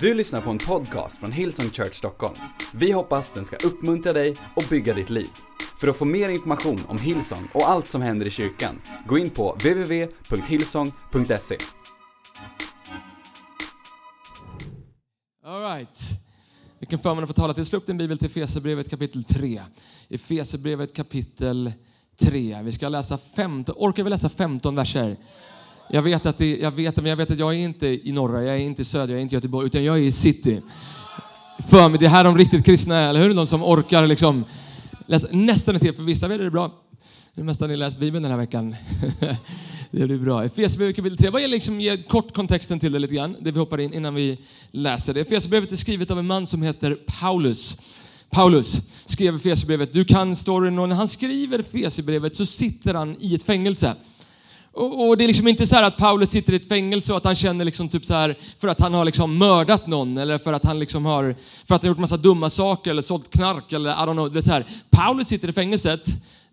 Du lyssnar på en podcast från Hillsong Church Stockholm. Vi hoppas den ska uppmuntra dig och bygga ditt liv. För att få mer information om Hillsong och allt som händer i kyrkan, gå in på www.hillsong.se. Alright. Vilken förmån att få tala till. Slå upp din bibel till Efesierbrevet kapitel 3. Efesierbrevet kapitel 3. Vi ska läsa 15, orkar vi läsa 15 verser? Jag vet, att det, jag, vet, men jag vet att jag är inte i norra, jag är inte i södra, jag är inte i Göteborg, utan jag är i city. För mig, det är här de riktigt kristna är, eller hur? De som orkar liksom läsa. Nästan till, för vissa är det bra. Det är mesta ni läst Bibeln den här veckan. det blir bra. Efesierbrevet kapitel 3. Vad är liksom, ge kort kontexten till det lite grann, det vi hoppar in innan vi läser det. Efesierbrevet är skrivet av en man som heter Paulus. Paulus skrev Efesierbrevet. Du kan storyn och när han skriver Efesierbrevet så sitter han i ett fängelse. Och, och, det är liksom inte så att Paulus sitter i ett fängelse och att han känner liksom typ så här för att han har liksom mördat någon eller för att han liksom har, för att han gjort massa dumma saker eller sålt knark eller I don't know. Det är så här. Paulus sitter i fängelset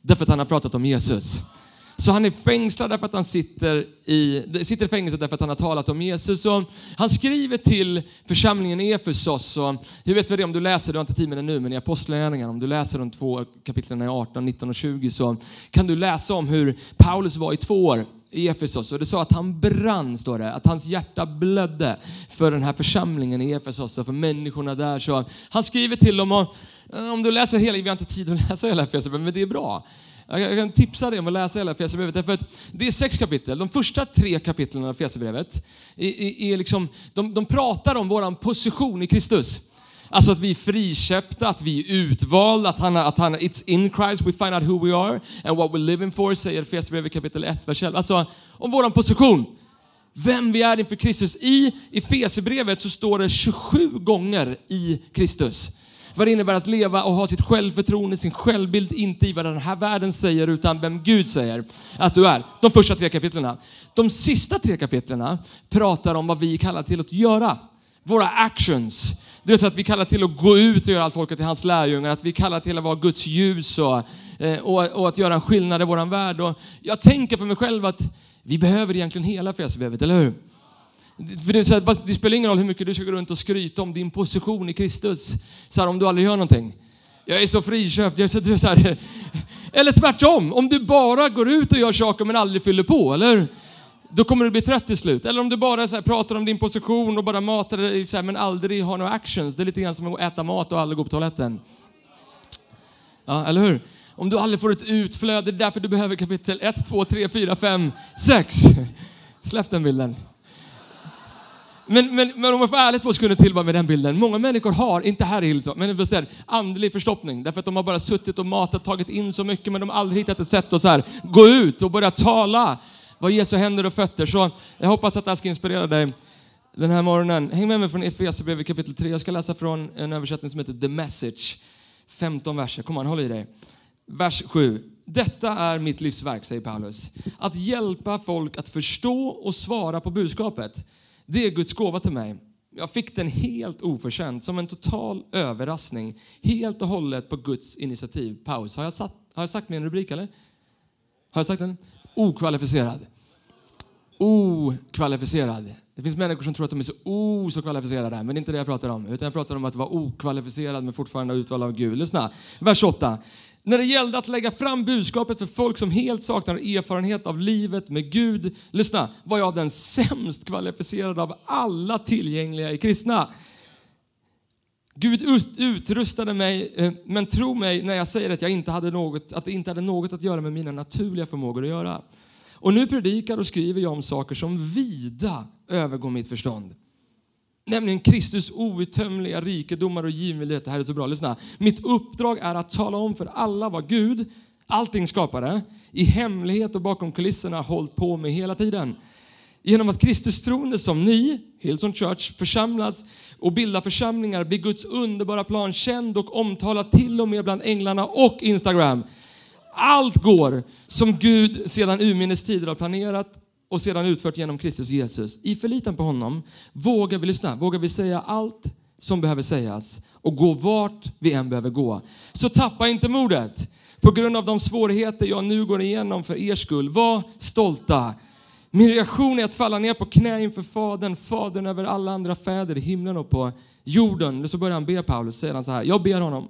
därför att han har pratat om Jesus. Så han är fängslad därför att han sitter i, sitter i fängelse därför att han har talat om Jesus. Och han skriver till församlingen i Efesos. hur vet vi det om du läser, du har inte tid med det nu, men i Apostlagärningarna, om du läser de två kapitlen 18, 19 och 20 så kan du läsa om hur Paulus var i två år i Efesos. Och det sa att han brann, står det. Att hans hjärta blödde för den här församlingen i Efesos och för människorna där. Så han skriver till dem, och, eh, om du läser hela, vi har inte tid att läsa hela Efesos, men det är bra. Jag kan tipsa dig om att läsa hela Efesierbrevet. Därför att det är sex kapitel. De första tre kapitlen av Efesierbrevet är, är, är liksom, de, de pratar om vår position i Kristus. Alltså att vi är friköpta, att vi är utvalda, att han, att han, it's in Christ we find out who we are and what we're living for, säger Efesierbrevet kapitel 1, vers 11. Alltså om vår position. Vem vi är inför Kristus. I Efesierbrevet så står det 27 gånger i Kristus vad det innebär att leva och ha sitt självförtroende, sin självbild, inte i vad den här världen säger, utan vem Gud säger att du är. De första tre kapitlen. De sista tre kapitlen pratar om vad vi kallar till att göra. Våra actions. Det är så att vi kallar till att gå ut och göra allt folket till hans lärjungar, att vi kallar till att vara Guds ljus och, eh, och, och att göra en skillnad i vår värld. Och jag tänker för mig själv att vi behöver egentligen hela Fesebrevet, eller hur? För det, så här, det, spelar ingen roll hur mycket du ska gå runt och skryta om din position i Kristus, så här, om du aldrig gör någonting. Jag är så friköpt. Jag är så, så här, eller tvärtom, om du bara går ut och gör saker men aldrig fyller på, eller Då kommer du bli trött till slut. Eller om du bara så här, pratar om din position och bara matar dig så här, men aldrig har några actions. det är lite grann som att äta mat och aldrig gå på toaletten. Ja, eller hur? Om du aldrig får ett utflöde, det är därför du behöver kapitel 1, 2, 3, 4, 5, 6. Släpp den bilden. Men, men, men om jag får ärligt två sekunder till bara med den bilden. Många människor har, inte här i Hillsong, men det säga, andlig förstoppning. Därför att de har bara suttit och matat, tagit in så mycket, men de har aldrig hittat ett sätt att så här, gå ut och börja tala vad Jesu händer och fötter. Så jag hoppas att det här ska inspirera dig den här morgonen. Häng med mig från Efesierbrevet kapitel 3. Jag ska läsa från en översättning som heter The Message. 15 verser. Kom an, håll i dig. Vers 7. Detta är mitt livsverk, säger Paulus. Att hjälpa folk att förstå och svara på budskapet. Det är Guds gåva till mig. Jag fick den helt oförtjänt, som en total överraskning. Helt och hållet på Guds initiativ. Paus. Har jag, satt, har jag sagt min rubrik eller? Har jag sagt den? Okvalificerad. Okvalificerad. Det finns människor som tror att de är så oh, så kvalificerade, men det är inte det jag pratar om. Utan jag pratar om att vara okvalificerad men fortfarande utvald av Gud. Lyssna. Vers 8. När det gällde att lägga fram budskapet för folk som helt saknar erfarenhet av livet med Gud, lyssna, var jag den sämst kvalificerade av alla tillgängliga i kristna. Gud utrustade mig, eh, men tro mig när jag säger att, jag inte hade något, att det inte hade något att göra med mina naturliga förmågor att göra. Och nu predikar och skriver jag om saker som vida övergår mitt förstånd. Nämligen Kristus outtömliga rikedomar och givmildhet. Det här är så bra, lyssna. Mitt uppdrag är att tala om för alla vad Gud, allting skapare, i hemlighet och bakom kulisserna hållit på med hela tiden. Genom att Kristus troende som ni, Hillsong Church, församlas och bildar församlingar blir Guds underbara plan känd och omtalad till och med bland änglarna och Instagram. Allt går som Gud sedan urminnes tider har planerat och sedan utfört genom Kristus Jesus. I förlitan på honom vågar vi lyssna, vågar vi säga allt som behöver sägas och gå vart vi än behöver gå. Så tappa inte modet på grund av de svårigheter jag nu går igenom för er skull. Var stolta. Min reaktion är att falla ner på knä inför Fadern, Fadern över alla andra fäder i himlen och på jorden. Så börjar han be Paulus, säger han så här, jag ber honom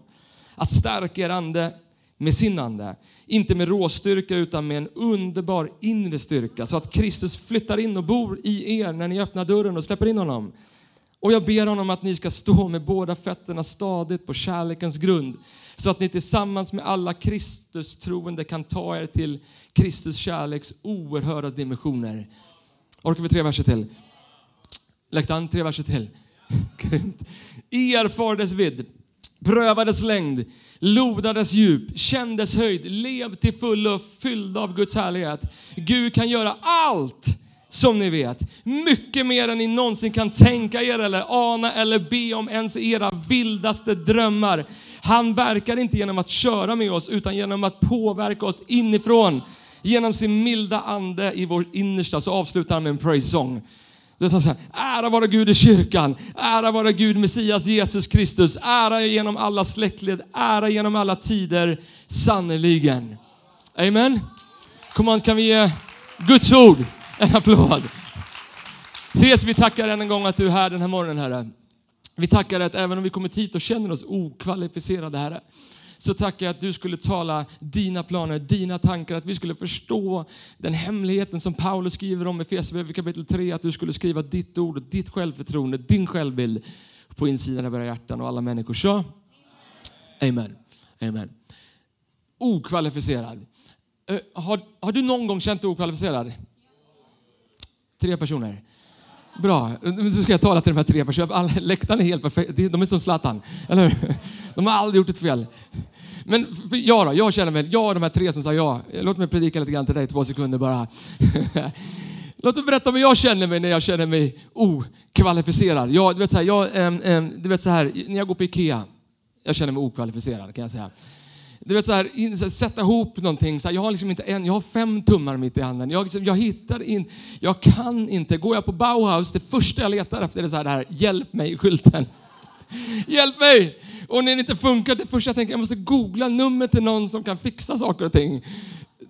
att stärka er ande med sin ande. Inte med råstyrka utan med en underbar inre styrka så att Kristus flyttar in och bor i er när ni öppnar dörren och släpper in honom. Och jag ber honom att ni ska stå med båda fötterna stadigt på kärlekens grund så att ni tillsammans med alla Kristus troende kan ta er till Kristus kärleks oerhörda dimensioner. Orkar vi tre verser till? Läktaren, tre verser till. Grymt. Erfar dess vidd, pröva dess längd, loda dess djup, känn dess höjd, lev till fullo fylld av Guds härlighet. Gud kan göra allt som ni vet. Mycket mer än ni någonsin kan tänka er eller ana eller be om ens era vildaste drömmar. Han verkar inte genom att köra med oss utan genom att påverka oss inifrån. Genom sin milda ande i vår innersta så avslutar han med en praise song. Det sa så här, ära vara Gud i kyrkan, ära vara Gud Messias Jesus Kristus, ära genom alla släktled, ära genom alla tider, sannerligen. Amen. Kom on, kan vi ge Guds ord en applåd? Ses, vi tackar än en gång att du är här den här morgonen, Herre. Vi tackar att även om vi kommit hit och känner oss okvalificerade, Herre, så tackar jag att du skulle tala dina planer, dina tankar, att vi skulle förstå den hemligheten som Paulus skriver om i Efesierbrevet kapitel 3, att du skulle skriva ditt ord, ditt självförtroende, din självbild på insidan av våra hjärtan och alla människor. Så, amen. amen. Okvalificerad. Eh, har, har du någon gång känt dig okvalificerad? Tre personer. Bra, nu ska jag tala till de här tre personerna. Läktaren är helt perfekt. De är som Zlatan, eller hur? De har aldrig gjort ett fel. Men jag då, jag känner mig, jag och de här tre som sa ja. Låt mig predika lite grann till dig, två sekunder bara. Låt mig berätta om hur jag känner mig när jag känner mig okvalificerad. Jag, du vet så här, jag, äm, äm, du vet så här, när jag går på Ikea, jag känner mig okvalificerad kan jag säga. Du vet så här, in, så här, sätta ihop någonting. Så här, jag har liksom inte en, jag har fem tummar mitt i handen. Jag, liksom, jag hittar in, jag kan inte. Går jag på Bauhaus, det första jag letar efter är så här, det här hjälp mig-skylten. Hjälp mig! Och när det inte funkar, det första jag tänker, jag måste googla numret till någon som kan fixa saker och ting.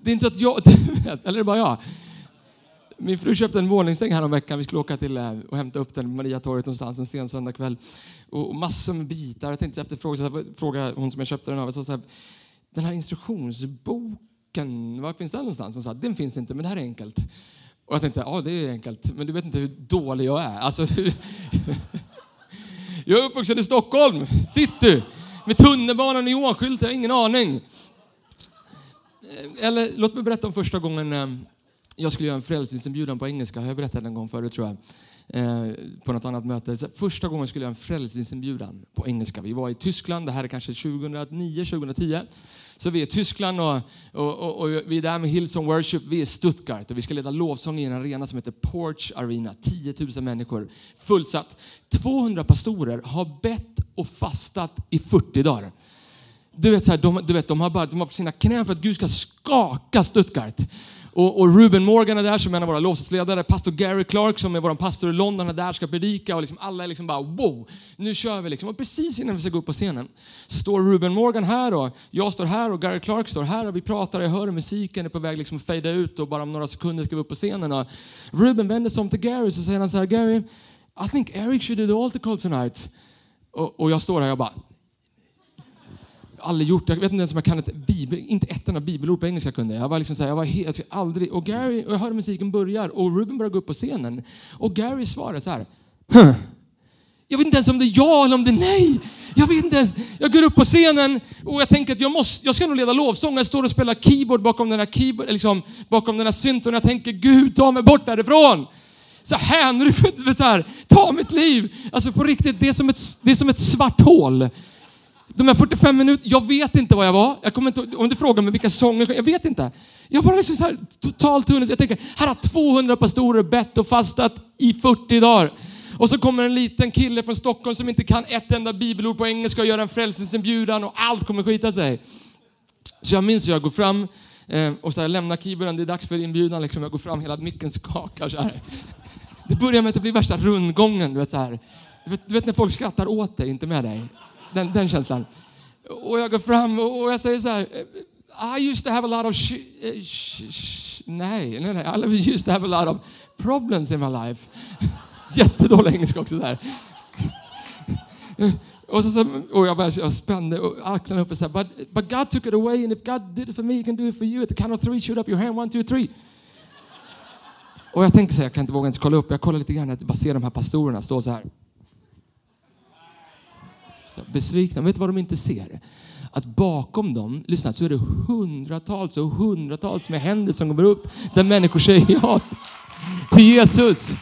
Det är inte så att jag, eller är det bara jag? Min fru köpte en våningssäng här veckan. Vi skulle åka till eh, och hämta upp den på Mariatorget någonstans en sen söndagkväll. Och, och massor med bitar. Jag tänkte efter fråga, fråga hon som jag köpte den av. Så så här, den här instruktionsboken, var finns den någonstans? Hon sa, den finns inte, men det här är enkelt. Och jag tänkte, ja det är enkelt, men du vet inte hur dålig jag är. Alltså, hur... jag är uppvuxen i Stockholm, city, med tunnelbanan och Johanskylt, jag har ingen aning. Eh, eller låt mig berätta om första gången eh, jag skulle göra en frälsningsinbjudan på engelska. Har jag berättat en gång förut tror jag. Eh, på något annat möte. Så första gången skulle jag göra en frälsningsinbjudan på engelska. Vi var i Tyskland, det här är kanske 2009, 2010. Så vi är i Tyskland och, och, och, och vi är där med Hillsong Worship. Vi är i Stuttgart och vi ska leda lovsång i en arena som heter Porch Arena. 10 000 människor, fullsatt. 200 pastorer har bett och fastat i 40 dagar. Du vet, så här, de, du vet, de har bara de har på sina knän för att Gud ska skaka Stuttgart. Och, och Ruben Morgan är där som är en av våra lovsångsledare. Pastor Gary Clark som är vår pastor i London är där ska predika. Och liksom alla är liksom bara wow, nu kör vi. Liksom. Och precis innan vi ska gå upp på scenen så står Ruben Morgan här och jag står här och Gary Clark står här och vi pratar och jag hör hur musiken är på väg liksom att fejda ut och bara om några sekunder ska vi upp på scenen. Och Ruben vänder sig om till Gary och så säger han så här, Gary, I think Eric should do the altar call tonight. Och, och jag står här och jag bara, aldrig gjort. Jag vet inte ens om jag kan ett bibel, inte ett enda bibelord på engelska kunde jag. Var liksom så här, jag var helt, jag aldrig, och Gary, och jag hör musiken börjar och Ruben börjar gå upp på scenen. Och Gary svarar så här, "Huh. jag vet inte ens om det är ja eller om det är nej. Jag vet inte ens. Jag går upp på scenen och jag tänker att jag, måste, jag ska nog leda lovsång. Jag står och spelar keyboard bakom den här, keyboard, liksom, bakom den här synten och jag tänker Gud ta mig bort därifrån så hänrymt, så här, ta mitt liv. Alltså på riktigt, det är som ett, det är som ett svart hål. De här 45 minuterna, jag vet inte vad jag var. Jag kommer inte, om du frågar mig vilka sånger, jag vet inte. Jag bara liksom så här, totalt tunnel. Jag tänker, här har 200 pastorer bett och fastat i 40 dagar. Och så kommer en liten kille från Stockholm som inte kan ett enda bibelord på engelska och gör en frälsningsinbjudan och allt kommer skita sig. Så jag minns hur jag går fram eh, och så här, lämnar keyboarden, det är dags för inbjudan. Liksom. Jag går fram, hela micken skakar så här. Det börjar med att det blir värsta rundgången. Du vet, så här. Du, vet, du vet när folk skrattar åt dig, inte med dig. Den, den känslan. Och jag går fram och jag säger så här. I used to have a lot of sh- eh, sh- sh- Nej, nej, nej. I used to have a lot of problems in my life. Jättedålig engelska också där. Och, så, så, och jag, bara, jag spände axlarna upp och sa, but, but God took it away and if God did it for me, he can do it for you. At the count of three, shoot up your hand, one, two, three. Och jag tänker så här, jag kan inte våga ens kolla upp. Jag kollar lite grann, jag bara ser de här pastorerna stå så här. Så besvikna. Vet du vad de inte ser? Att bakom dem, lyssna, så är det hundratals och hundratals med händer som kommer upp där människor säger ja till Jesus.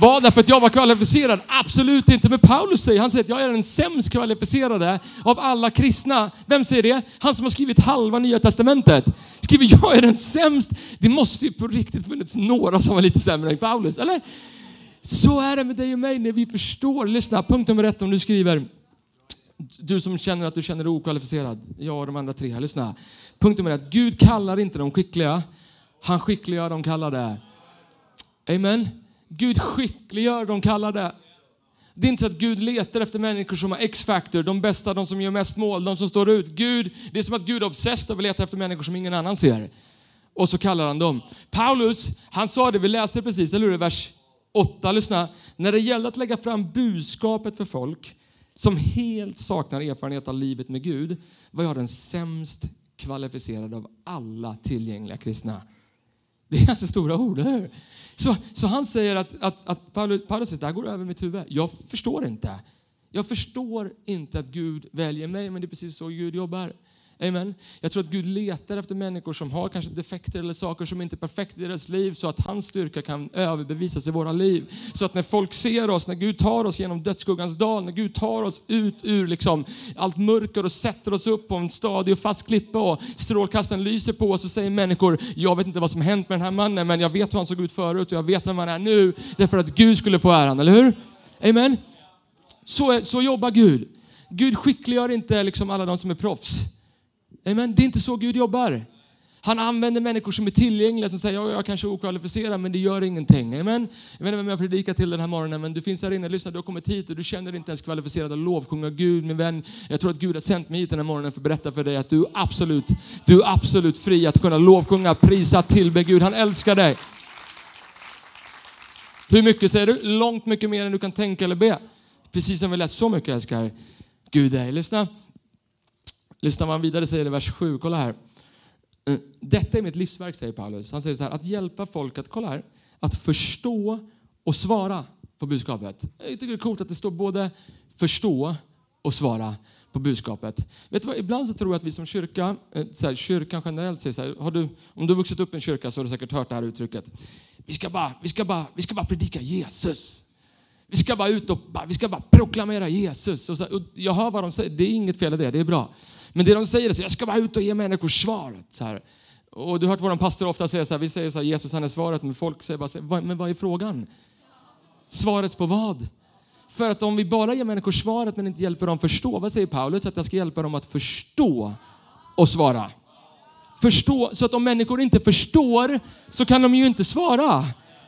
Var därför att jag var kvalificerad? Absolut inte. Men Paulus säger, han säger att jag är den sämst kvalificerade av alla kristna. Vem säger det? Han som har skrivit halva nya testamentet. Skriver jag är den sämst. Det måste ju på riktigt funnits några som var lite sämre än Paulus, eller? Så är det med dig och mig när vi förstår. Lyssna, punkt nummer ett om du skriver du som känner att du känner dig okvalificerad. Jag och de andra tre här, lyssna. Punkt nummer ett, Gud kallar inte de skickliga. Han skickliggör de kallade. Amen. Gud skickliggör de kallade. Det är inte så att Gud letar efter människor som har X-factor, de bästa, de som gör mest mål, de som står ut. Gud, det är som att Gud är obsessed och att leta efter människor som ingen annan ser. Och så kallar han dem. Paulus, han sa det, vi läste det precis, eller hur? Vers 8, lyssna. När det gällde att lägga fram budskapet för folk som helt saknar erfarenhet av livet med Gud var jag den sämst kvalificerade av alla tillgängliga kristna. Det är ganska stora ord, eller hur? Så, så han säger att, att, att Paulus, Paulus säger, det här går över mitt huvud. Jag förstår inte. Jag förstår inte att Gud väljer mig, men det är precis så Gud jobbar. Amen. Jag tror att Gud letar efter människor som har kanske defekter eller saker som inte är perfekta i deras liv så att hans styrka kan överbevisas i våra liv. Så att när folk ser oss, när Gud tar oss genom dödsskuggans dal, när Gud tar oss ut ur liksom allt mörker och sätter oss upp på en stadig och fast klippa och strålkastaren lyser på oss och säger människor, jag vet inte vad som hänt med den här mannen men jag vet hur han såg ut förut och jag vet vem han är nu. Därför att Gud skulle få äran, eller hur? Amen. Så, så jobbar Gud. Gud skickliggör inte liksom alla de som är proffs. Amen. Det är inte så Gud jobbar. Han använder människor som är tillgängliga som säger, ja, jag kanske är okvalificerad men det gör ingenting. Amen. Jag vet inte vem jag predikar till den här morgonen men du finns här inne, lyssna, du har kommit hit och du känner dig inte ens kvalificerad att lovsjunga Gud. Min vän, jag tror att Gud har sänt mig hit den här morgonen för att berätta för dig att du är absolut, du är absolut fri att kunna lovsjunga, prisa, tillbe Gud. Han älskar dig. Hur mycket säger du? Långt mycket mer än du kan tänka eller be. Precis som vi läst, så mycket älskar Gud dig. Lyssna. Lyssnar man vidare säger det i vers 7. Kolla här. Eh, detta är mitt livsverk, säger Paulus. Han säger så här, att hjälpa folk att, kolla här, att förstå och svara på budskapet. Jag tycker det är coolt att det står både förstå och svara på budskapet. Vet du vad, ibland så tror jag att vi som kyrka, eh, så här, kyrkan generellt säger så här, har du, om du har vuxit upp i en kyrka så har du säkert hört det här uttrycket. Vi ska bara, vi ska bara, vi ska bara predika Jesus. Vi ska bara ut och bara, vi ska bara proklamera Jesus. Och så, och jag hör vad de säger, det är inget fel i det, det är bra. Men det de säger är att jag ska bara ut och ge människor svaret. Så här. Och du har hört vår pastor ofta säga så här, vi säger så här, Jesus han är svaret, men folk säger bara, så, men vad är frågan? Svaret på vad? För att om vi bara ger människor svaret men inte hjälper dem förstå, vad säger Paulus? Att jag ska hjälpa dem att förstå och svara. Förstå, så att om människor inte förstår så kan de ju inte svara.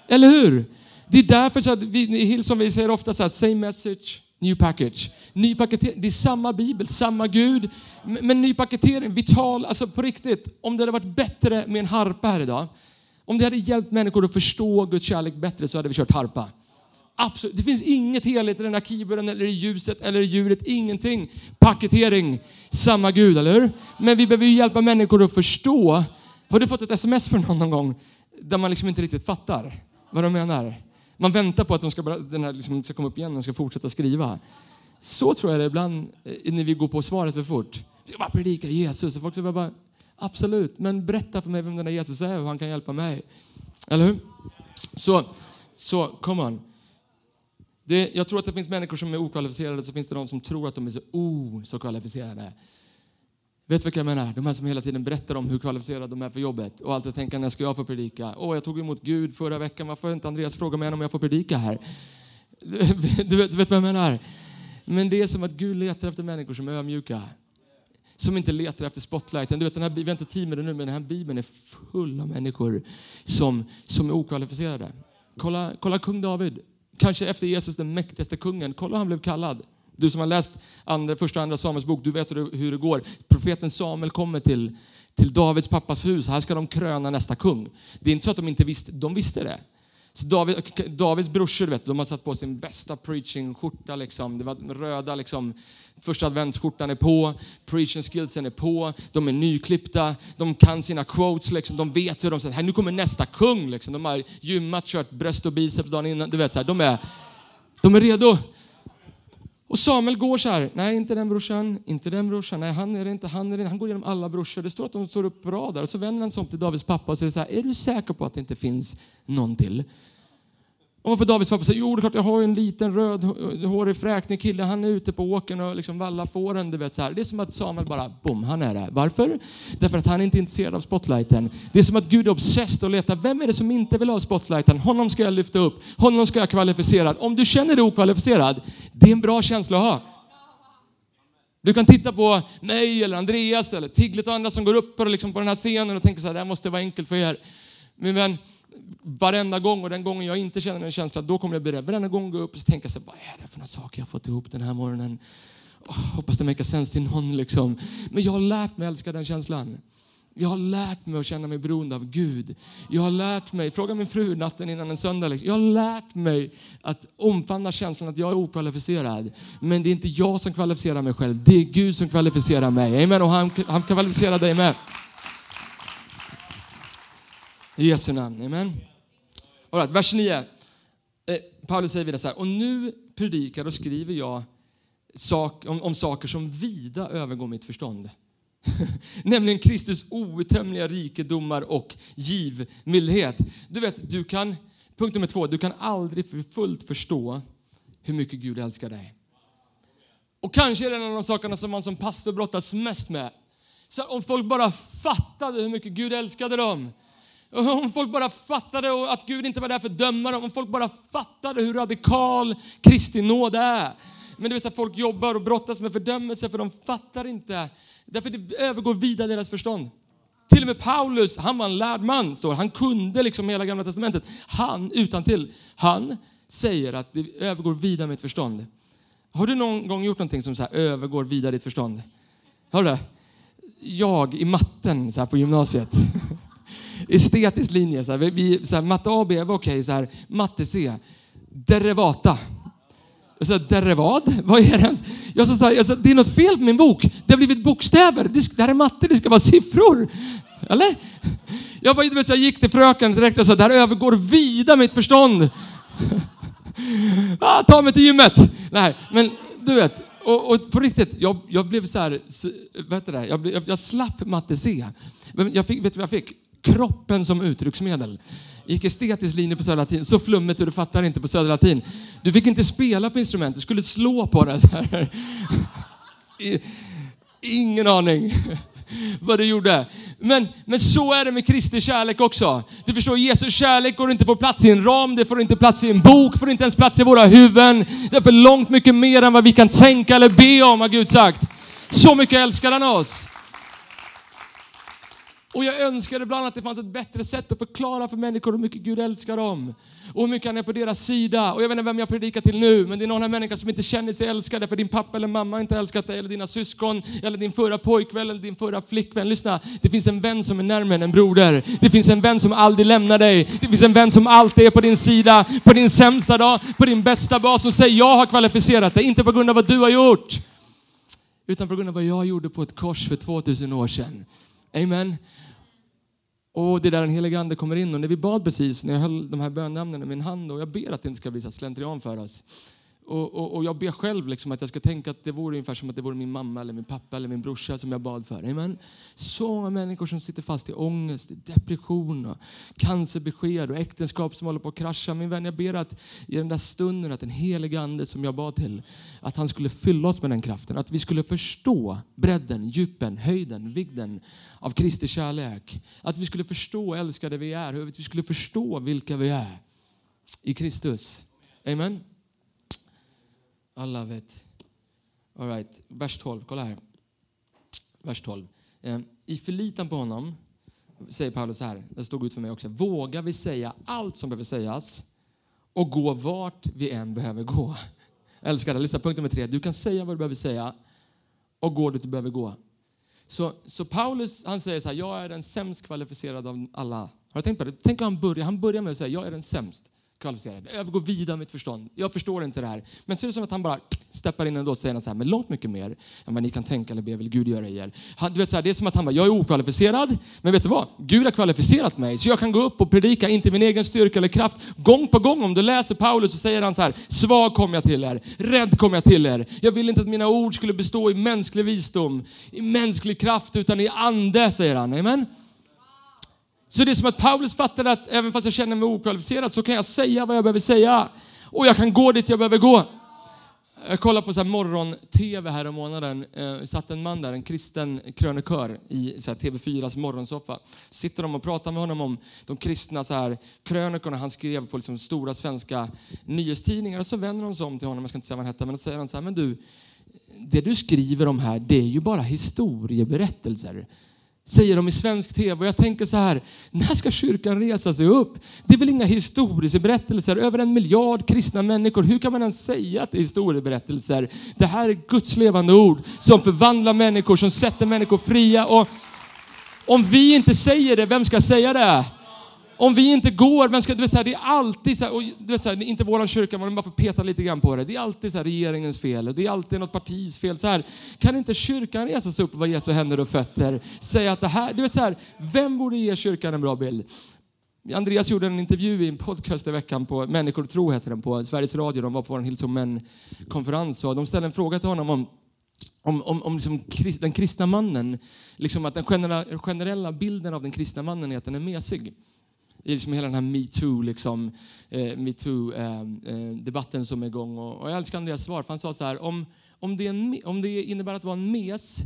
Eller hur? Det är därför så att vi som vi säger ofta så här, same message, New package. Ny paketering. Det är samma bibel, samma Gud. Men ny paketering, vital, alltså på riktigt. Om det hade varit bättre med en harpa här idag. Om det hade hjälpt människor att förstå Guds kärlek bättre så hade vi kört harpa. Absolut. Det finns inget heligt i den här keyboarden eller i ljuset eller i ljudet. Ingenting. Paketering. Samma Gud, eller hur? Men vi behöver ju hjälpa människor att förstå. Har du fått ett sms från någon någon gång där man liksom inte riktigt fattar vad de menar? Man väntar på att de ska, bara, den här liksom ska komma upp igen och ska fortsätta skriva. Så tror jag det är ibland eh, när vi går på svaret för fort. Vi bara predikar Jesus. Och folk säger bara, absolut, men berätta för mig vem den där Jesus är och hur han kan hjälpa mig. Eller hur? Så, så come on. Det, jag tror att det finns människor som är okvalificerade, så finns det de som tror att de är så, oh, så kvalificerade. Vet du vilka jag menar? De här som hela tiden berättar om hur kvalificerade de är för jobbet och alltid tänker när ska jag få predika? Åh, oh, jag tog emot Gud förra veckan, varför har inte Andreas frågat mig om jag får predika här? Du vet, du vet vad jag menar? Men det är som att Gud letar efter människor som är ömjuka. Som inte letar efter spotlighten. Du vet, den här, vi har inte tid med det nu, men den här bibeln är full av människor som, som är okvalificerade. Kolla, kolla kung David. Kanske efter Jesus den mäktigaste kungen. Kolla hur han blev kallad. Du som har läst andra, första och andra Samuels bok, du vet hur det går. Profeten Samuel kommer till, till Davids pappas hus. Här ska de kröna nästa kung. Det är inte så att de inte visste, de visste det. Så David, Davids brorsor, vet, de har satt på sin bästa preaching-skjorta. Liksom. Det var röda, liksom, första adventsskjortan är på, preaching skillsen är på, de är nyklippta, de kan sina quotes, liksom. de vet hur de säger, nu kommer nästa kung. Liksom. De har gymmat, kört bröst och biceps dagen innan. Du vet, så här, de, är, de är redo. Och Samuel går så här, nej inte den brorsan, inte den brorsan, nej han är det inte, han är det Han går igenom alla brorsor. Det står att de står upp på rad där. Och så vänder han sig om till Davids pappa och säger så här, är du säker på att det inte finns någon till? Och för Davids pappa säger, jo det är klart jag har en liten rödhårig fräknig kille, han är ute på åkern och liksom vallar fåren. Du vet, så här. Det är som att Samuel bara, bom, han är där. Varför? Därför att han är inte är intresserad av spotlighten. Det är som att Gud är obsessed och letar, vem är det som inte vill ha spotlighten? Honom ska jag lyfta upp, honom ska jag kvalificera. Om du känner dig okvalificerad, det är en bra känsla att ha. Du kan titta på mig eller Andreas eller Tiglet och andra som går upp på, liksom på den här scenen och tänker så här, det här måste vara enkelt för er. Min vän, varenda gång och den gången jag inte känner den känslan, då kommer jag bli rädd. Varenda gång gå upp och tänka sig, vad är det för några saker jag fått ihop den här morgonen? Oh, hoppas det make sens till någon liksom. Men jag har lärt mig älska den känslan. Jag har lärt mig att känna mig beroende av Gud. Jag har lärt mig, fråga min fru natten innan en söndag, liksom. jag har lärt mig att omfamna känslan att jag är okvalificerad. Men det är inte jag som kvalificerar mig själv, det är Gud som kvalificerar mig. Amen. Och han, han kvalificerar dig med. I Jesu namn. Amen. All right, vers 9. Eh, Paulus säger vidare så här. Och nu predikar och skriver jag sak, om, om saker som vida övergår mitt förstånd. Nämligen Kristus outtömliga rikedomar och givmildhet. Du vet, du kan, punkt nummer två, du kan aldrig för fullt förstå hur mycket Gud älskar dig. Och kanske är det en av de sakerna som man som pastor brottas mest med. Så om folk bara fattade hur mycket Gud älskade dem om folk bara fattade att Gud inte var där för att döma dem, om folk bara fattade hur radikal Kristi nåd är. Men det vill säga folk jobbar och brottas med fördömelse för de fattar inte. Därför det övergår vida deras förstånd. Till och med Paulus, han var en lärd man, står Han kunde liksom hela gamla testamentet. Han, utan till, han säger att det övergår vida mitt förstånd. Har du någon gång gjort någonting som så här, övergår vida ditt förstånd? Har du det? Jag i matten så här på gymnasiet estetisk linje. Så här, vi, så här, matte A, B var okej, okay, matte C. Derivata. Jag sa, derivat? Vad är det ens? Jag sa, så här, jag sa, det är något fel på min bok. Det har blivit bokstäver. Det, det här är matte, det ska vara siffror. Eller? Jag, bara, vet, jag gick till fröken direkt och sa, det här övergår vida mitt förstånd. ah, ta mig till gymmet. Nej, men du vet. Och, och på riktigt, jag, jag blev så här, vet du det, jag, jag, jag slapp matte C. Men jag fick, vet du vad jag fick? Kroppen som uttrycksmedel. Gick estetisk linje på Södra Latin, så flummigt så du fattar inte på Södra Latin. Du fick inte spela på instrument, du skulle slå på det. Ingen aning vad du gjorde. Men, men så är det med Kristi kärlek också. Du förstår, Jesus kärlek går inte få plats i en ram, det får inte plats i en bok, får inte ens plats i våra huvuden. Det är för långt mycket mer än vad vi kan tänka eller be om, har Gud sagt. Så mycket älskar han oss. Och jag önskade ibland att det fanns ett bättre sätt att förklara för människor hur mycket Gud älskar dem. Och hur mycket han är på deras sida. Och jag vet inte vem jag predikar till nu, men det är någon här människa som inte känner sig älskad för din pappa eller mamma inte älskat dig, eller dina syskon, eller din förra pojkvän eller din förra flickvän. Lyssna, det finns en vän som är närmare än en broder. Det finns en vän som aldrig lämnar dig. Det finns en vän som alltid är på din sida, på din sämsta dag, på din bästa dag, som säger jag har kvalificerat dig, inte på grund av vad du har gjort, utan på grund av vad jag gjorde på ett kors för 2000 år sedan. Amen. Och det är där den helige Ande kommer in. Och när vi bad precis, när jag höll de här bönämnena i min hand, och jag ber att det inte ska bli så slentrian för oss. Och, och, och, jag ber själv liksom att jag ska tänka att det vore ungefär som att det vore min mamma, eller min pappa eller min brorsa som jag bad för. Amen. Så många människor som sitter fast i ångest, i depression, och cancerbesked och äktenskap som håller på att krascha. Min vän, jag ber att i den där stunden att den helige Ande som jag bad till, att han skulle fylla oss med den kraften. Att vi skulle förstå bredden, djupen, höjden, vigden av Kristi kärlek. Att vi skulle förstå älskade vi är, hur vi skulle förstå vilka vi är i Kristus. Amen. I love it. All right. Vers 12, kolla här. Vers 12. Ehm, I förlitan på honom säger Paulus så här, det stod ut för mig också. Vågar vi säga allt som behöver sägas och gå vart vi än behöver gå. älskar det. Lyssna, punkt nummer tre. Du kan säga vad du behöver säga och gå dit du behöver gå. Så, så Paulus han säger så här, jag är den sämst kvalificerade av alla. Har du tänkt på det? Tänk han börjar, han börjar med att säga, jag är den sämst kvalificerad. Jag går vidare mitt förstånd. Jag förstår inte det här. Men ser det som att han bara steppar in ändå och säger så här, men långt mycket mer än vad ni kan tänka eller be vill Gud göra i er. Han, du vet, så här, det är som att han bara, jag är okvalificerad, men vet du vad? Gud har kvalificerat mig, så jag kan gå upp och predika, inte min egen styrka eller kraft. Gång på gång, om du läser Paulus så säger han så här, svag kom jag till er, rädd kom jag till er. Jag vill inte att mina ord skulle bestå i mänsklig visdom, i mänsklig kraft, utan i ande, säger han. Amen. Så det är som att Paulus fattar att även fast jag känner mig okvalificerad så kan jag säga vad jag behöver säga. Och jag kan gå dit jag behöver gå. Jag kollade på morgon-tv här om månaden. Eh, satt en man där, en kristen krönikör i så TV4s morgonsoffa. Sitter de och pratar med honom om de kristna så här, krönikorna han skrev på liksom stora svenska nyhetstidningar. Och så vänder de sig om till honom, jag ska inte säga vad han hette, men då säger han så här, men du, det du skriver om här, det är ju bara historieberättelser säger de i svensk tv. Och jag tänker så här, när ska kyrkan resa sig upp? Det är väl inga historieberättelser? Över en miljard kristna människor. Hur kan man ens säga att det är historieberättelser? Det här är Guds levande ord som förvandlar människor, som sätter människor fria. Och om vi inte säger det, vem ska säga det? Om vi inte går, vem ska, du vet, så här, det är alltid så här, och, du vet, så här, inte våran kyrka, man bara får peta lite grann på det. Det är alltid så här, regeringens fel, och det är alltid något partis fel. Så här, kan inte kyrkan resa sig upp och vara Jesu händer och fötter? Säga att det här, du vet så här, vem borde ge kyrkan en bra bild? Andreas gjorde en intervju i en podcast i veckan på Människor och tro heter den på Sveriges Radio. De var på en Hillsong konferens och de ställde en fråga till honom om om, om, om liksom den kristna mannen, liksom att den generella bilden av den kristna mannen är att den är mesig i liksom hela den här metoo liksom, eh, MeToo, eh, eh, debatten som är igång. Och, och jag älskar Andreas svar, för han sa så här, om, om, det en, om det innebär att vara en mes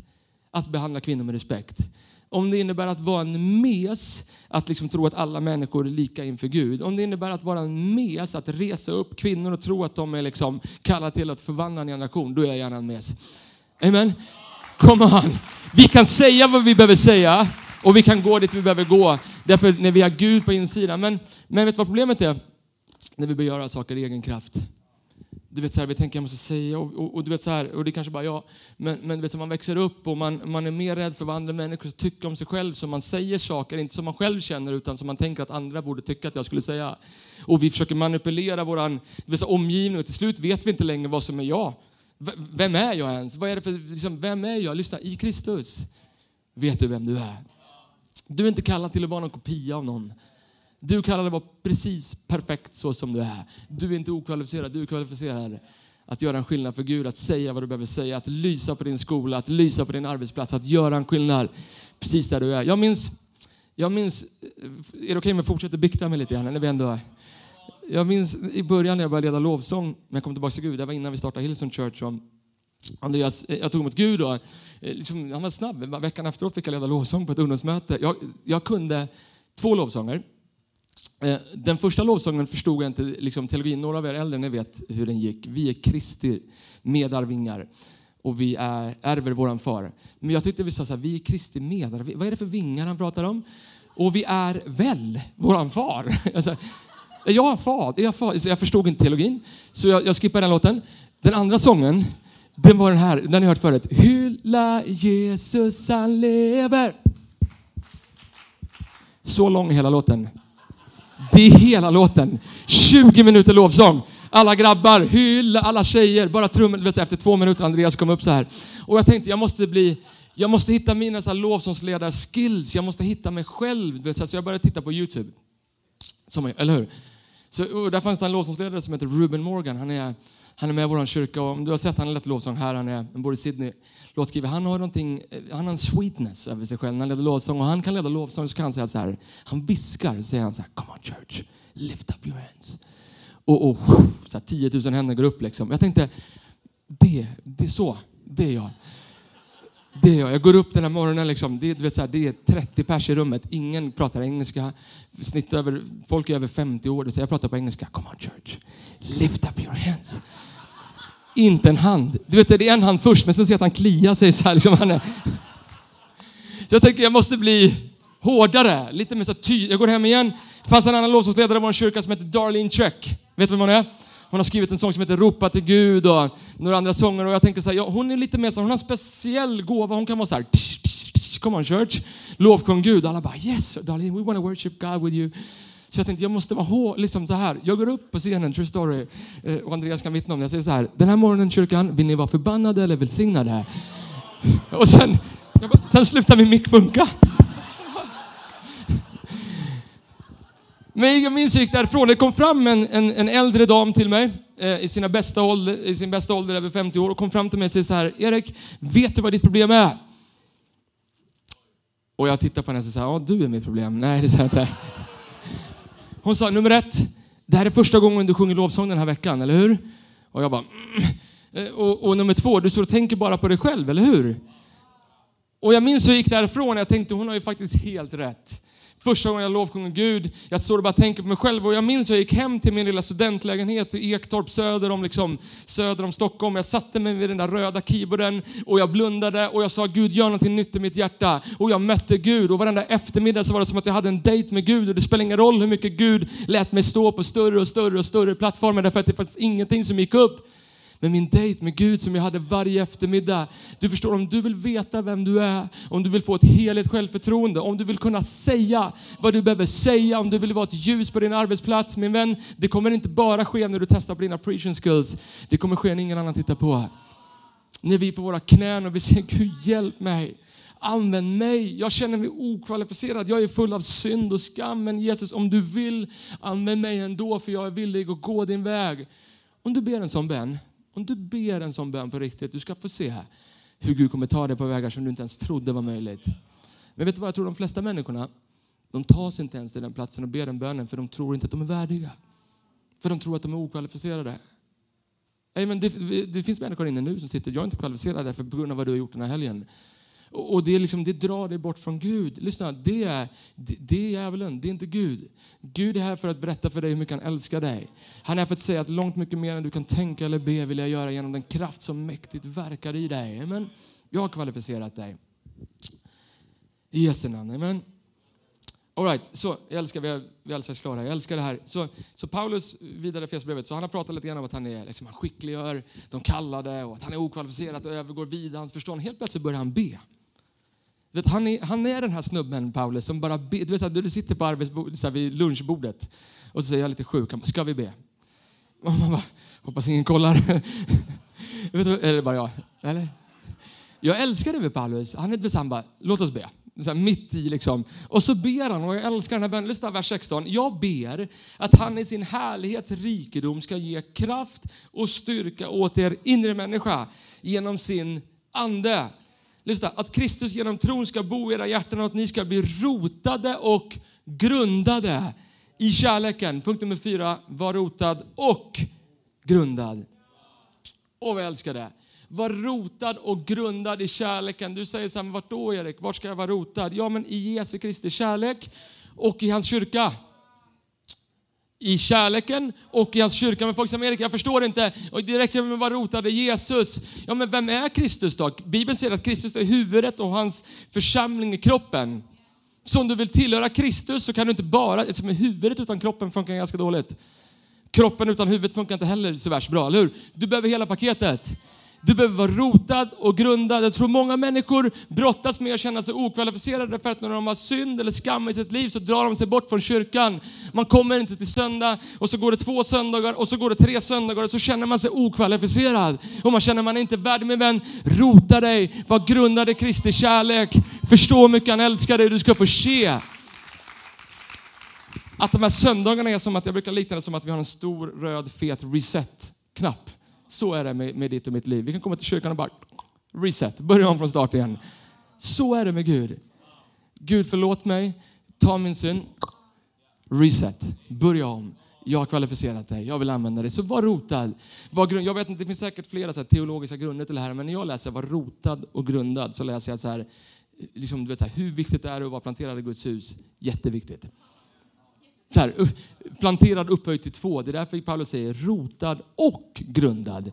att behandla kvinnor med respekt, om det innebär att vara en mes att liksom tro att alla människor är lika inför Gud, om det innebär att vara en mes att resa upp kvinnor och tro att de är liksom kallade till att förvandla en generation, då är jag gärna en mes. Amen. Come on. Vi kan säga vad vi behöver säga och vi kan gå dit vi behöver gå. Därför när vi har Gud på insidan. Men, men vet du vad problemet är? När vi börjar göra saker i egen kraft. Du vet så här, vi tänker jag måste säga och, och, och, du vet så här, och det kanske bara jag. Men, men du vet så man växer upp och man, man är mer rädd för vad andra människor tycker om sig själv. Så man säger saker, inte som man själv känner utan som man tänker att andra borde tycka att jag skulle säga. Och vi försöker manipulera vår omgivning och till slut vet vi inte längre vad som är jag. V vem är jag ens? Vad är det för, liksom, vem är jag? Lyssna, i Kristus vet du vem du är. Du är inte kallad till att vara någon kopia av någon. Du är kallad att vara precis perfekt så som du är. Du är inte okvalificerad, du är kvalificerad att göra en skillnad för Gud, att säga vad du behöver säga, att lysa på din skola, att lysa på din arbetsplats, att göra en skillnad precis där du är. Jag minns, jag minns är det okej okay om jag fortsätter bikta mig lite grann? När vi ändå är. Jag minns i början när jag började leda lovsång, när jag kom tillbaka till Gud, det var innan vi startade Hillsong Church, och Andreas, eh, jag tog emot Gud och eh, liksom, han var snabb. Veckan efteråt fick jag leda lovsång på ett ungdomsmöte. Jag, jag kunde två lovsånger. Eh, den första lovsången förstod jag inte liksom, teologin. Några av er äldre ni vet hur den gick. Vi är Kristi medarvingar och vi är, ärver våran far. Men jag tyckte vi sa så här, vi är Kristi medarvingar. Vad är det för vingar han pratar om? Och vi är väl våran far. Alltså, jag är jag, far. Så jag förstod inte teologin, så jag, jag skippar den låten. Den andra sången den var den här, den har ni hört förut. Hylla Jesus han lever. Så lång är hela låten. Det är hela låten. 20 minuter lovsång. Alla grabbar, hylla, alla tjejer, bara trummen. Efter två minuter Andreas kom upp så här. Och jag tänkte jag måste bli, jag måste hitta mina lovsångsledar-skills. Jag måste hitta mig själv. Så jag började titta på Youtube. Som, eller hur? Så, där fanns det en lovsångsledare som heter Ruben Morgan. Han är han är med i vår kyrka och om du har sett han har lett lovsång här, han är, han bor i Sydney, låtskrivare. Han har någonting, eh, han har en sweetness över sig själv när han leder lovsång och han kan leda lovsång så kan han säga så här, han viskar, säger han så här, come on church, lift up your hands. Och, och så här, 10 000 händer går upp liksom. Jag tänkte, det, det är så, det är jag. Det är jag. Jag går upp den här morgonen, liksom. det, vet, så här, det är 30 pers i rummet. Ingen pratar engelska. Snitt över, folk är över 50 år. Så jag pratar på engelska. Come on church, lift up your hands. Inte en hand. Du vet, det är en hand först, men sen ser jag att han kliar sig så här. Liksom han är. Så jag tänker, jag måste bli hårdare. Lite mer så tydlig. Jag går hem igen. Det fanns en annan lovsångsledare i vår kyrka som heter Darlene Check. Vet du vem hon är? Hon har skrivit en sång som heter Ropa till Gud och några andra sånger. Och jag tänker så här, ja, hon är lite mer så hon har en speciell gåva. Hon kan vara så här. come on church. Lovsjung Gud. Alla bara yes darling, we want to worship God with you. Så jag tänkte jag måste vara hård, liksom så här. Jag går upp på scenen, true story. Eh, och Andreas kan vittna om det. Jag säger så här. Den här morgonen kyrkan, vill ni vara förbannade eller välsignade? Och sen, bara, sen slutar min mick funka. Men jag minns jag gick därifrån. Det kom fram en, en, en äldre dam till mig eh, i, sina bästa ålder, i sin bästa ålder, över 50 år, och kom fram till mig och säger så här. Erik, vet du vad ditt problem är? Och jag tittar på henne och säger ja du är mitt problem. Nej, det säger jag inte. Hon sa, nummer ett, det här är första gången du sjunger lovsång den här veckan, eller hur? Och jag bara, mm. Eh, och, och nummer två, du står och tänker bara på dig själv, eller hur? Och jag minns hur jag gick därifrån och jag tänkte, hon har ju faktiskt helt rätt. Första gången jag lovsjunger Gud, jag står och bara tänker på mig själv. Och jag minns hur jag gick hem till min lilla studentlägenhet i Ektorp söder om, liksom, söder om Stockholm. Jag satte mig vid den där röda keyboarden och jag blundade och jag sa Gud gör någonting nytt i mitt hjärta. Och jag mötte Gud och varenda eftermiddag så var det som att jag hade en dejt med Gud. Och det spelar ingen roll hur mycket Gud lät mig stå på större och större och större plattformar därför att det fanns ingenting som gick upp med min dejt med Gud som jag hade varje eftermiddag. Du förstår, om du vill veta vem du är, om du vill få ett heligt självförtroende, om du vill kunna säga vad du behöver säga, om du vill vara ett ljus på din arbetsplats, min vän, det kommer inte bara ske när du testar på dina preaching skills. Det kommer ske när ingen annan tittar på. När vi är på våra knän och vi säger Gud hjälp mig. Använd mig. Jag känner mig okvalificerad. Jag är full av synd och skam. Men Jesus, om du vill, använd mig ändå för jag är villig att gå din väg. Om du ber en sån bön, om du ber en sån bön på riktigt, du ska få se hur Gud kommer ta dig på vägar som du inte ens trodde var möjligt. Men vet du vad jag tror de flesta människorna, de tar sig inte ens till den platsen och ber den bönen för de tror inte att de är värdiga. För de tror att de är okvalificerade. Amen. det, det finns människor inne nu som sitter, jag är inte kvalificerad för på grund av vad du har gjort den här helgen. Och det, är liksom, det drar dig bort från Gud. Lyssna, det är, det, det är djävulen, det är inte Gud. Gud är här för att berätta för dig hur mycket han älskar dig. Han är här för att säga att långt mycket mer än du kan tänka eller be vill jag göra genom den kraft som mäktigt verkar i dig. Amen. jag har kvalificerat dig. I Jesu namn. Amen. All right, så jag älskar, vi vi älskar klara. Jag älskar det här. Så, så Paulus, vidare i Fesbrevet, så han har pratat lite grann om att han är liksom, han skickliggör de kallade och att han är okvalificerad och övergår vida hans förstånd. Helt plötsligt börjar han be. Vet, han, är, han är den här snubben, Paulus, som bara be, Du, vet, så här, du sitter på arbetsbordet, så här, vid lunchbordet och så säger jag lite sjuk. Han bara, ska vi be? Och man bara, hoppas ingen kollar. vet du, är det bara jag? Eller? Jag älskar det med Paulus. Han är han bara, låt oss be. Så här, mitt i liksom. Och så ber han, och jag älskar den här bönen. Lyssna vers 16. Jag ber att han i sin härlighets rikedom ska ge kraft och styrka åt er inre människa genom sin ande Lyssna, att Kristus genom tron ska bo i era hjärtan och att ni ska bli rotade och grundade i kärleken. Punkt nummer fyra, var rotad och grundad. Åh, vad jag älskar det. Var rotad och grundad i kärleken. Du säger så här, vart då Erik? Vart ska jag vara rotad? Ja, men i Jesu Kristi kärlek och i hans kyrka i kärleken och i hans kyrka. Men folk säger, Erik, jag förstår inte. Och det räcker med att vara rotad i Jesus. Ja, men vem är Kristus då? Bibeln säger att Kristus är huvudet och hans församling är kroppen. Så om du vill tillhöra Kristus så kan du inte bara, eftersom huvudet utan kroppen funkar ganska dåligt. Kroppen utan huvudet funkar inte heller så värst bra, eller hur? Du behöver hela paketet. Du behöver vara rotad och grundad. Jag tror många människor brottas med att känna sig okvalificerade för att när de har synd eller skam i sitt liv så drar de sig bort från kyrkan. Man kommer inte till söndag och så går det två söndagar och så går det tre söndagar och så känner man sig okvalificerad. Och man känner man är inte värd min vän. Rota dig, var grundad i Kristi kärlek. Förstå hur mycket han älskar dig. Du ska få se att de här söndagarna är som att, jag brukar likna det som att vi har en stor röd fet reset-knapp. Så är det med, med ditt och mitt liv. Vi kan komma till kyrkan och bara reset, börja om från start igen. Så är det med Gud. Gud förlåt mig, ta min synd, reset, börja om. Jag har kvalificerat dig, jag vill använda dig. Så var rotad. Var grund, jag vet inte, det finns säkert flera så här, teologiska grunder till det här, men när jag läser var rotad och grundad så läser jag så här, liksom, du vet, så här, hur viktigt det är att vara planterad i Guds hus. Jätteviktigt så här, planterad upphöjd till två. Det är därför Paulus säger rotad och grundad.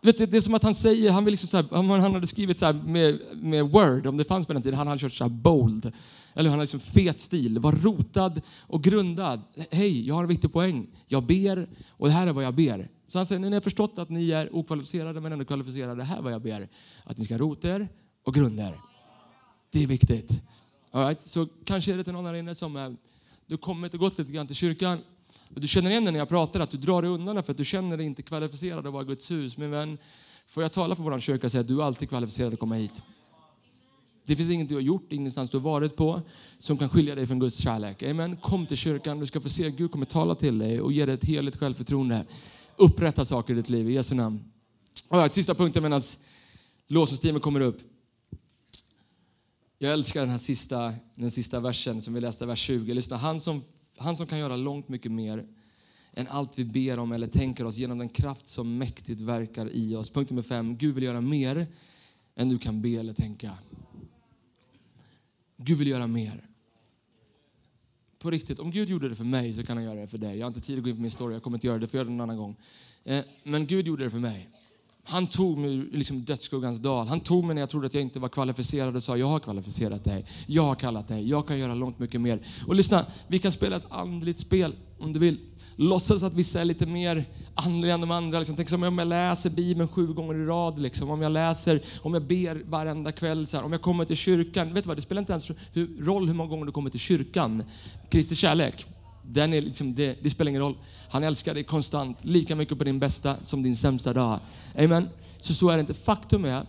Vet, det är som att han säger, han, vill liksom så här, han hade skrivit så här med, med word, om det fanns på den tiden, han hade kört så här bold. Eller han hade liksom fet stil, var rotad och grundad. Hej, jag har en viktig poäng. Jag ber och det här är vad jag ber. Så han säger, ni har förstått att ni är okvalificerade men ändå kvalificerade. Det här är vad jag ber. Att ni ska rota er och grunda er. Det är viktigt. All right? Så kanske är det till någon här inne som är, du har kommit och gått lite grann till kyrkan. Och du känner igen det när jag pratar, att du drar dig undan för att du känner dig inte kvalificerad att vara i Guds hus. Min vän, får jag tala för vår kyrka och säga att du är alltid kvalificerad att komma hit. Det finns inget du har gjort, ingenstans du har varit på som kan skilja dig från Guds kärlek. Amen. Kom till kyrkan, du ska få se att Gud kommer tala till dig och ge dig ett heligt självförtroende. Upprätta saker i ditt liv i Jesu namn. Right, sista punkten medan lovsångsteamet kommer upp. Jag älskar den här sista, den sista versen som vi läste, vers 20. Lyssna, han som, han som kan göra långt mycket mer än allt vi ber om eller tänker oss genom den kraft som mäktigt verkar i oss. Punkt nummer fem. Gud vill göra mer än du kan be eller tänka. Gud vill göra mer. På riktigt, om Gud gjorde det för mig så kan han göra det för dig. Jag har inte tid att gå in på min story, jag kommer inte göra det, för jag gör det någon annan gång. Eh, men Gud gjorde det för mig. Han tog mig ur liksom dödsskuggans dal. Han tog mig när jag trodde att jag inte var kvalificerad och sa jag har kvalificerat dig. Jag har kallat dig. Jag kan göra långt mycket mer. Och lyssna, vi kan spela ett andligt spel om du vill. Låtsas att vissa är lite mer andliga än de andra. Liksom. Tänk som om jag läser Bibeln sju gånger i rad. Liksom. Om jag läser, om jag ber varenda kväll. Så här. Om jag kommer till kyrkan. Vet du vad, det spelar inte ens roll hur många gånger du kommer till kyrkan. Kristi kärlek den är liksom, det, det, spelar ingen roll. Han älskar dig konstant, lika mycket på din bästa som din sämsta dag. Amen. Så så är det inte. Faktum är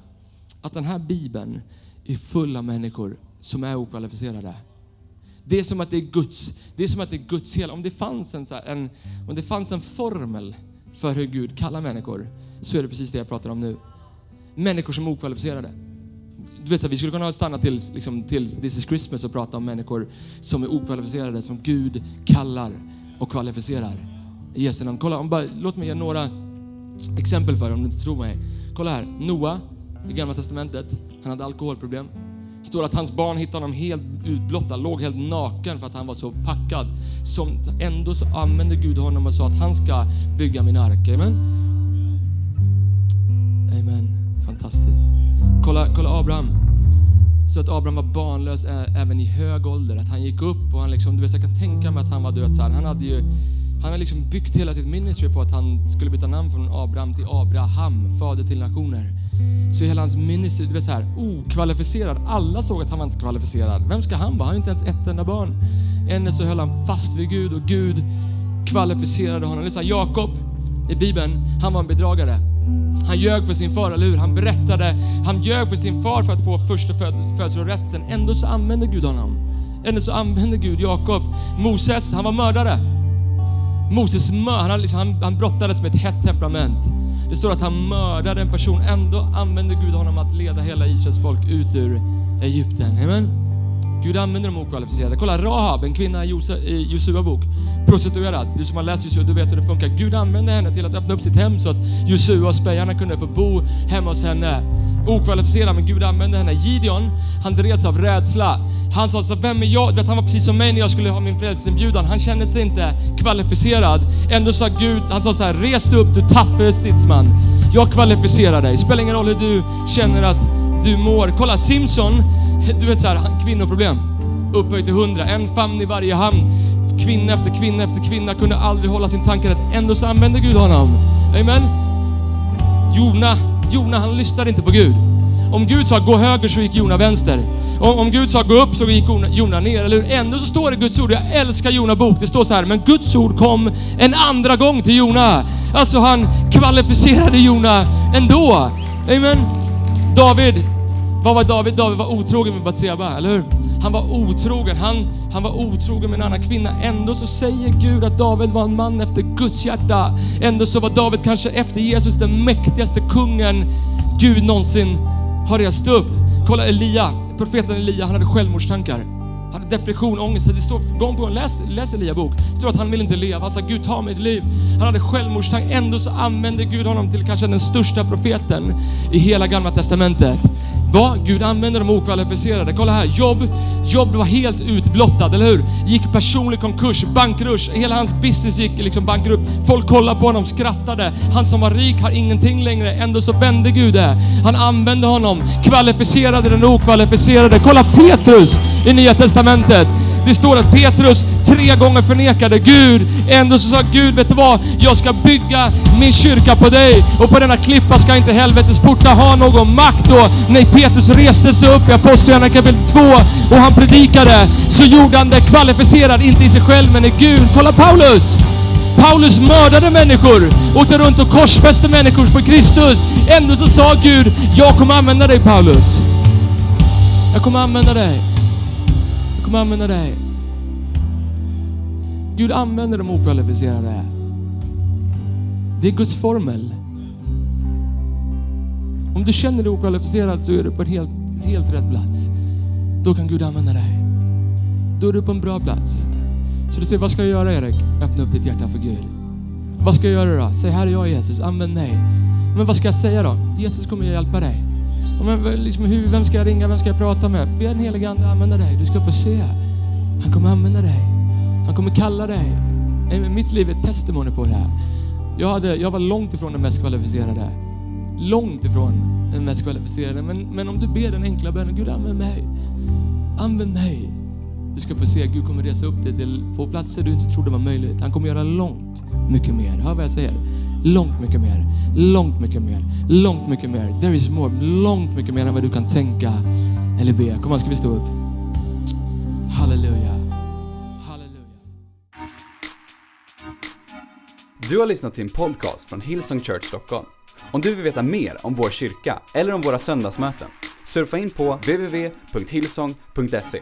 att den här bibeln är full av människor som är okvalificerade. Det är som att det är Guds, det är som att det är Guds hela. Om det fanns en, så här, en, om det fanns en formel för hur Gud kallar människor så är det precis det jag pratar om nu. Människor som är okvalificerade du vet, så vi skulle kunna stanna till, liksom, till This is Christmas och prata om människor som är okvalificerade, som Gud kallar och kvalificerar. I Jesu namn. Kolla, om bara, låt mig ge några exempel för dig om du inte tror mig. Kolla här, Noa i Gamla Testamentet, han hade alkoholproblem. står att hans barn hittade honom helt utblottad, låg helt naken för att han var så packad. Som, ändå så använde Gud honom och sa att han ska bygga min ark. Amen. Amen. Fantastiskt. Kolla, kolla Abraham. Så att Abraham var barnlös även i hög ålder. Att han gick upp och han liksom, du vet, jag kan tänka mig att han var du vet, så här, han hade ju han hade liksom byggt hela sitt ministry på att han skulle byta namn från Abraham till Abraham, fader till nationer. Så hela hans ministry, du vet så här, okvalificerad. Alla såg att han var inte kvalificerad. Vem ska han vara? Han har inte ens ett enda barn. Ändå så höll han fast vid Gud och Gud kvalificerade honom. Lyssna, Jakob i Bibeln, han var en bedragare. Han ljög för sin far, eller hur? Han berättade, han ljög för sin far för att få första födelserätten. Ändå så använde Gud honom. Ändå så använde Gud Jakob. Moses, han var mördare. Moses han, liksom, han, han brottades med ett hett temperament. Det står att han mördade en person. Ändå använde Gud honom att leda hela Israels folk ut ur Egypten. Amen. Gud använder de okvalificerade. Kolla Rahab, en kvinna i Josua bok. Prostituerad. Du som har läst Josua, du vet hur det funkar. Gud använde henne till att öppna upp sitt hem så att Josua och spejarna kunde få bo hemma hos henne. Okvalificerad, men Gud använde henne. Gideon, han drevs av rädsla. Han sa så vem är jag? vet, han var precis som mig när jag skulle ha min frälsningsinbjudan. Han kände sig inte kvalificerad. Ändå sa Gud, han sa så här, res dig upp du tappre stridsman. Jag kvalificerar dig. Spelar ingen roll hur du känner att du mår. Kolla Simson, du vet så här, kvinnoproblem. Upphöjt till hundra, en famn i varje hamn. Kvinna efter kvinna efter kvinna kunde aldrig hålla sin tanke rätt. Ändå så använde Gud honom. Amen. Jona, Jona han lyssnade inte på Gud. Om Gud sa gå höger så gick Jona vänster. Om, om Gud sa gå upp så gick Jona ner, eller hur? Ändå så står det Guds ord, jag älskar Jona bok, det står så här, men Guds ord kom en andra gång till Jona. Alltså han kvalificerade Jona ändå. Amen. David, vad var David? David var otrogen med Batseba, eller hur? Han var otrogen, han, han var otrogen med en annan kvinna. Ändå så säger Gud att David var en man efter Guds hjärta. Ändå så var David kanske efter Jesus den mäktigaste kungen Gud någonsin har rest upp. Kolla Elia, profeten Elia, han hade självmordstankar Han hade depression, ångest. Det står gång på gång, läs, läs Elia bok. Det står att han vill inte leva. Han sa Gud ta mitt liv. Han hade självmordstank. Ändå så använde Gud honom till kanske den största profeten i hela gamla testamentet. Va? Gud använder de okvalificerade. Kolla här, Jobb, Jobb var helt utblottad, eller hur? Gick personlig konkurs, bankrush, hela hans business gick liksom bankrutt. Folk kollade på honom, skrattade. Han som var rik har ingenting längre. Ändå så vände Gud det. Han använde honom, kvalificerade den okvalificerade. Kolla Petrus i Nya Testamentet. Det står att Petrus tre gånger förnekade Gud. Ändå så sa Gud, vet du vad? Jag ska bygga min kyrka på dig och på denna klippa ska inte helvetets portar ha någon makt. då. när Petrus reste sig upp i Apostlagärningarna kapitel 2 och han predikade så gjorde han det kvalificerad, inte i sig själv men i Gud. Kolla Paulus! Paulus mördade människor, åkte runt och korsfäste människor för Kristus. Ändå så sa Gud, jag kommer använda dig Paulus. Jag kommer använda dig. Kommer använda dig. Gud använder de okvalificerade. Det är Guds formel. Om du känner dig okvalificerad så är du på en helt, helt rätt plats. Då kan Gud använda dig. Då är du på en bra plats. Så du säger, vad ska jag göra Erik? Öppna upp ditt hjärta för Gud. Vad ska jag göra då? Säg, här är jag Jesus, använd mig. Men vad ska jag säga då? Jesus kommer att hjälpa dig. Men, liksom, hur, vem ska jag ringa? Vem ska jag prata med? Be den helige Ande använda dig. Du ska få se. Han kommer använda dig. Han kommer kalla dig. Mitt liv är ett testimony på det här. Jag, hade, jag var långt ifrån den mest kvalificerade. Långt ifrån den mest kvalificerade. Men, men om du ber den enkla bönen, Gud använd mig. Använd mig. Du ska få se Gud kommer resa upp dig till få platser du inte trodde var möjligt. Han kommer göra långt mycket mer. Hör vad jag säger? Långt mycket mer. Långt mycket mer. Långt mycket mer. There is more. Långt mycket mer än vad du kan tänka eller be. Kom igen, ska vi stå upp? Halleluja. Halleluja. Du har lyssnat till en podcast från Hillsong Church Stockholm. Om du vill veta mer om vår kyrka eller om våra söndagsmöten, surfa in på www.hillsong.se.